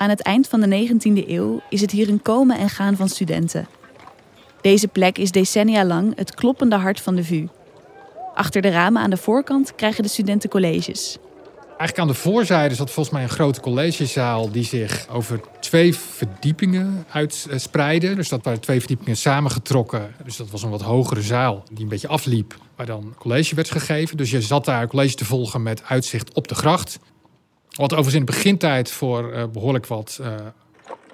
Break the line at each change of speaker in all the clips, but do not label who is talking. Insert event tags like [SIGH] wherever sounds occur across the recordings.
Aan het eind van de 19e eeuw is het hier een komen en gaan van studenten. Deze plek is decennia lang het kloppende hart van de VU. Achter de ramen aan de voorkant krijgen de studenten colleges.
Eigenlijk aan de voorzijde zat volgens mij een grote collegezaal die zich over twee verdiepingen uitspreidde. Dus dat waren twee verdiepingen samengetrokken. Dus dat was een wat hogere zaal die een beetje afliep, waar dan college werd gegeven. Dus je zat daar college te volgen met uitzicht op de gracht. Wat overigens in de begintijd voor uh, behoorlijk wat uh,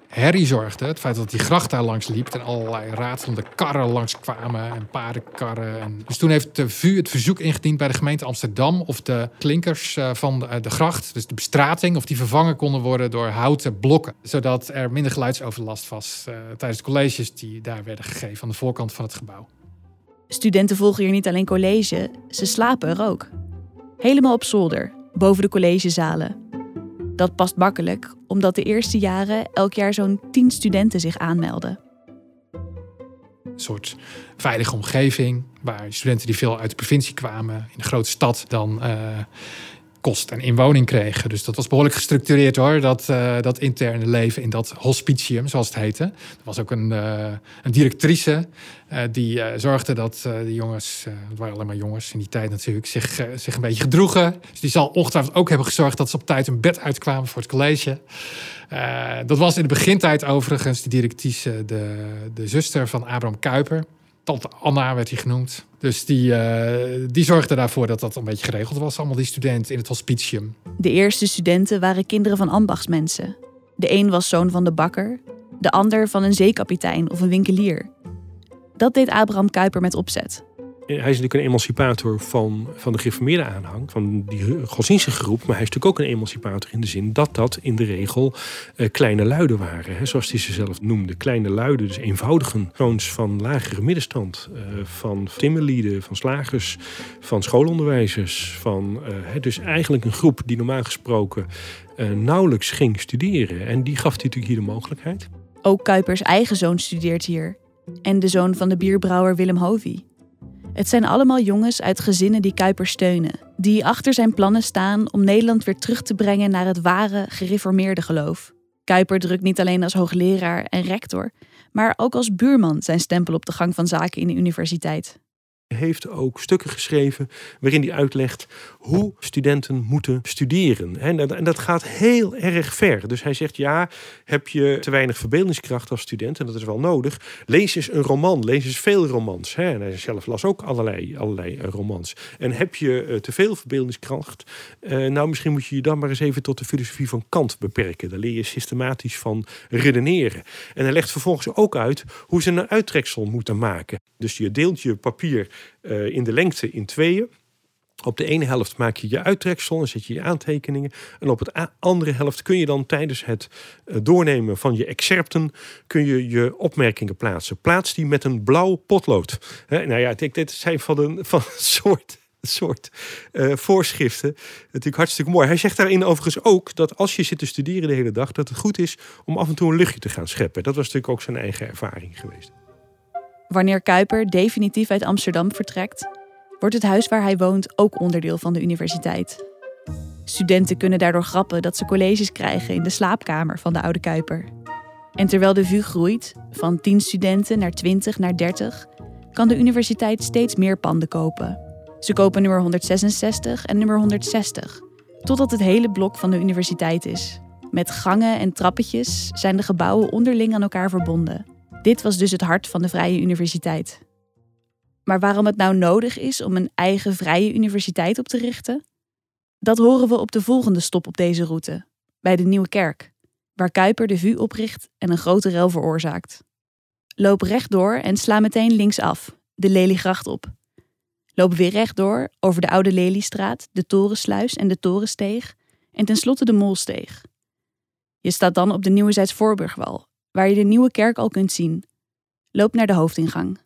herrie zorgde. Het feit dat die gracht daar langs liep en allerlei ratelende karren langs kwamen en paardenkarren. En dus toen heeft de VU het verzoek ingediend bij de gemeente Amsterdam of de klinkers uh, van de, de, gracht, dus de bestrating, of die vervangen konden worden door houten blokken. Zodat er minder geluidsoverlast was tijdens de colleges die daar werden gegeven aan de voorkant van het gebouw.
Studenten volgen hier niet alleen college, ze slapen er ook. Helemaal op zolder, boven de collegezalen. Dat past makkelijk, omdat de eerste jaren elk jaar zo'n 10 studenten zich aanmelden.
Een soort veilige omgeving waar studenten die veel uit de provincie kwamen, in de grote stad, dan uh, kost en inwoning kregen. Dus dat was behoorlijk gestructureerd hoor, dat, uh, dat interne leven in dat hospitium, zoals het heette. Er was ook een, uh, een directrice uh, die zorgde dat de jongens, het waren alleen maar jongens in die tijd natuurlijk, zich, zich een beetje gedroegen. Dus die zal ongetwijfeld ook hebben gezorgd dat ze op tijd een bed uitkwamen voor het college. dat was in de begintijd overigens de directrice, de, de zuster van Abraham Kuyper. Tante Anna werd hij genoemd. Dus die, uh, die zorgde daarvoor dat dat een beetje geregeld was. Allemaal die studenten in het hospitium.
De eerste studenten waren kinderen van ambachtsmensen. De een was zoon van de bakker, de ander van een zeekapitein of een winkelier. Dat deed Abraham Kuyper met opzet
hij is natuurlijk een emancipator van, van de gereformeerde aanhang, van die godsdienstige groep. Maar hij is natuurlijk ook een emancipator in de zin dat dat in de regel uh, kleine luiden waren. Hè, zoals hij ze zelf noemde. Kleine luiden, dus eenvoudigen. Zoons van lagere middenstand. Uh, van timmerlieden, van slagers, van schoolonderwijzers. Van, uh, dus eigenlijk een groep die normaal gesproken nauwelijks ging studeren. En die gaf hij natuurlijk hier de mogelijkheid.
Ook Kuipers eigen zoon studeert hier. En de zoon van de bierbrouwer Willem Hovey. Het zijn allemaal jongens uit gezinnen die Kuiper steunen, die achter zijn plannen staan om Nederland weer terug te brengen naar het ware gereformeerde geloof. Kuiper drukt niet alleen als hoogleraar en rector, maar ook als buurman zijn stempel op de gang van zaken in de universiteit
heeft ook stukken geschreven waarin hij uitlegt hoe studenten moeten studeren. En dat gaat heel erg ver. Dus hij zegt, ja, heb je te weinig verbeeldingskracht als student, en dat is wel nodig, lees eens een roman, lees eens veel romans. En hij zelf las ook allerlei, allerlei eh, romans. En heb je eh, te veel verbeeldingskracht, eh, nou misschien moet je je dan maar eens even tot de filosofie van Kant beperken. Daar leer je systematisch van redeneren. En hij legt vervolgens ook uit hoe ze een uittreksel moeten maken. Dus je deelt je papier uh, in de lengte in tweeën. Op de ene helft maak je je uittreksel en zet je je aantekeningen. En op de andere helft kun je dan tijdens het uh, doornemen van je excerpten... kun je je opmerkingen plaatsen. Plaats die met een blauw potlood. He, nou ja, dit zijn van een, van [LAUGHS] soort soort uh, voorschriften. Natuurlijk hartstikke mooi. Hij zegt daarin overigens ook dat als je zit te studeren de hele dag, dat het goed is om af en toe een luchtje te gaan scheppen. Dat was natuurlijk ook zijn eigen ervaring geweest.
Wanneer Kuiper definitief uit Amsterdam vertrekt, wordt het huis waar hij woont ook onderdeel van de universiteit. Studenten kunnen daardoor grappen dat ze colleges krijgen in de slaapkamer van de oude Kuiper. En terwijl de VU groeit, van 10 studenten naar 20 naar 30, kan de universiteit steeds meer panden kopen. Ze kopen nummer 166 en nummer 160, totdat het hele blok van de universiteit is. Met gangen en trappetjes zijn de gebouwen onderling aan elkaar verbonden. Dit was dus het hart van de Vrije Universiteit. Maar waarom het nou nodig is om een eigen vrije universiteit op te richten? Dat horen we op de volgende stop op deze route, bij de Nieuwe Kerk, waar Kuiper de VU opricht en een grote rel veroorzaakt. Loop rechtdoor en sla meteen linksaf, de Leliegracht op. Loop weer rechtdoor over de Oude Leliestraat, de Torensluis en de Torensteeg en tenslotte de Molsteeg. Je staat dan op de Nieuwezijds Voorburgwal waar je de nieuwe kerk al kunt zien. Loop naar de hoofdingang.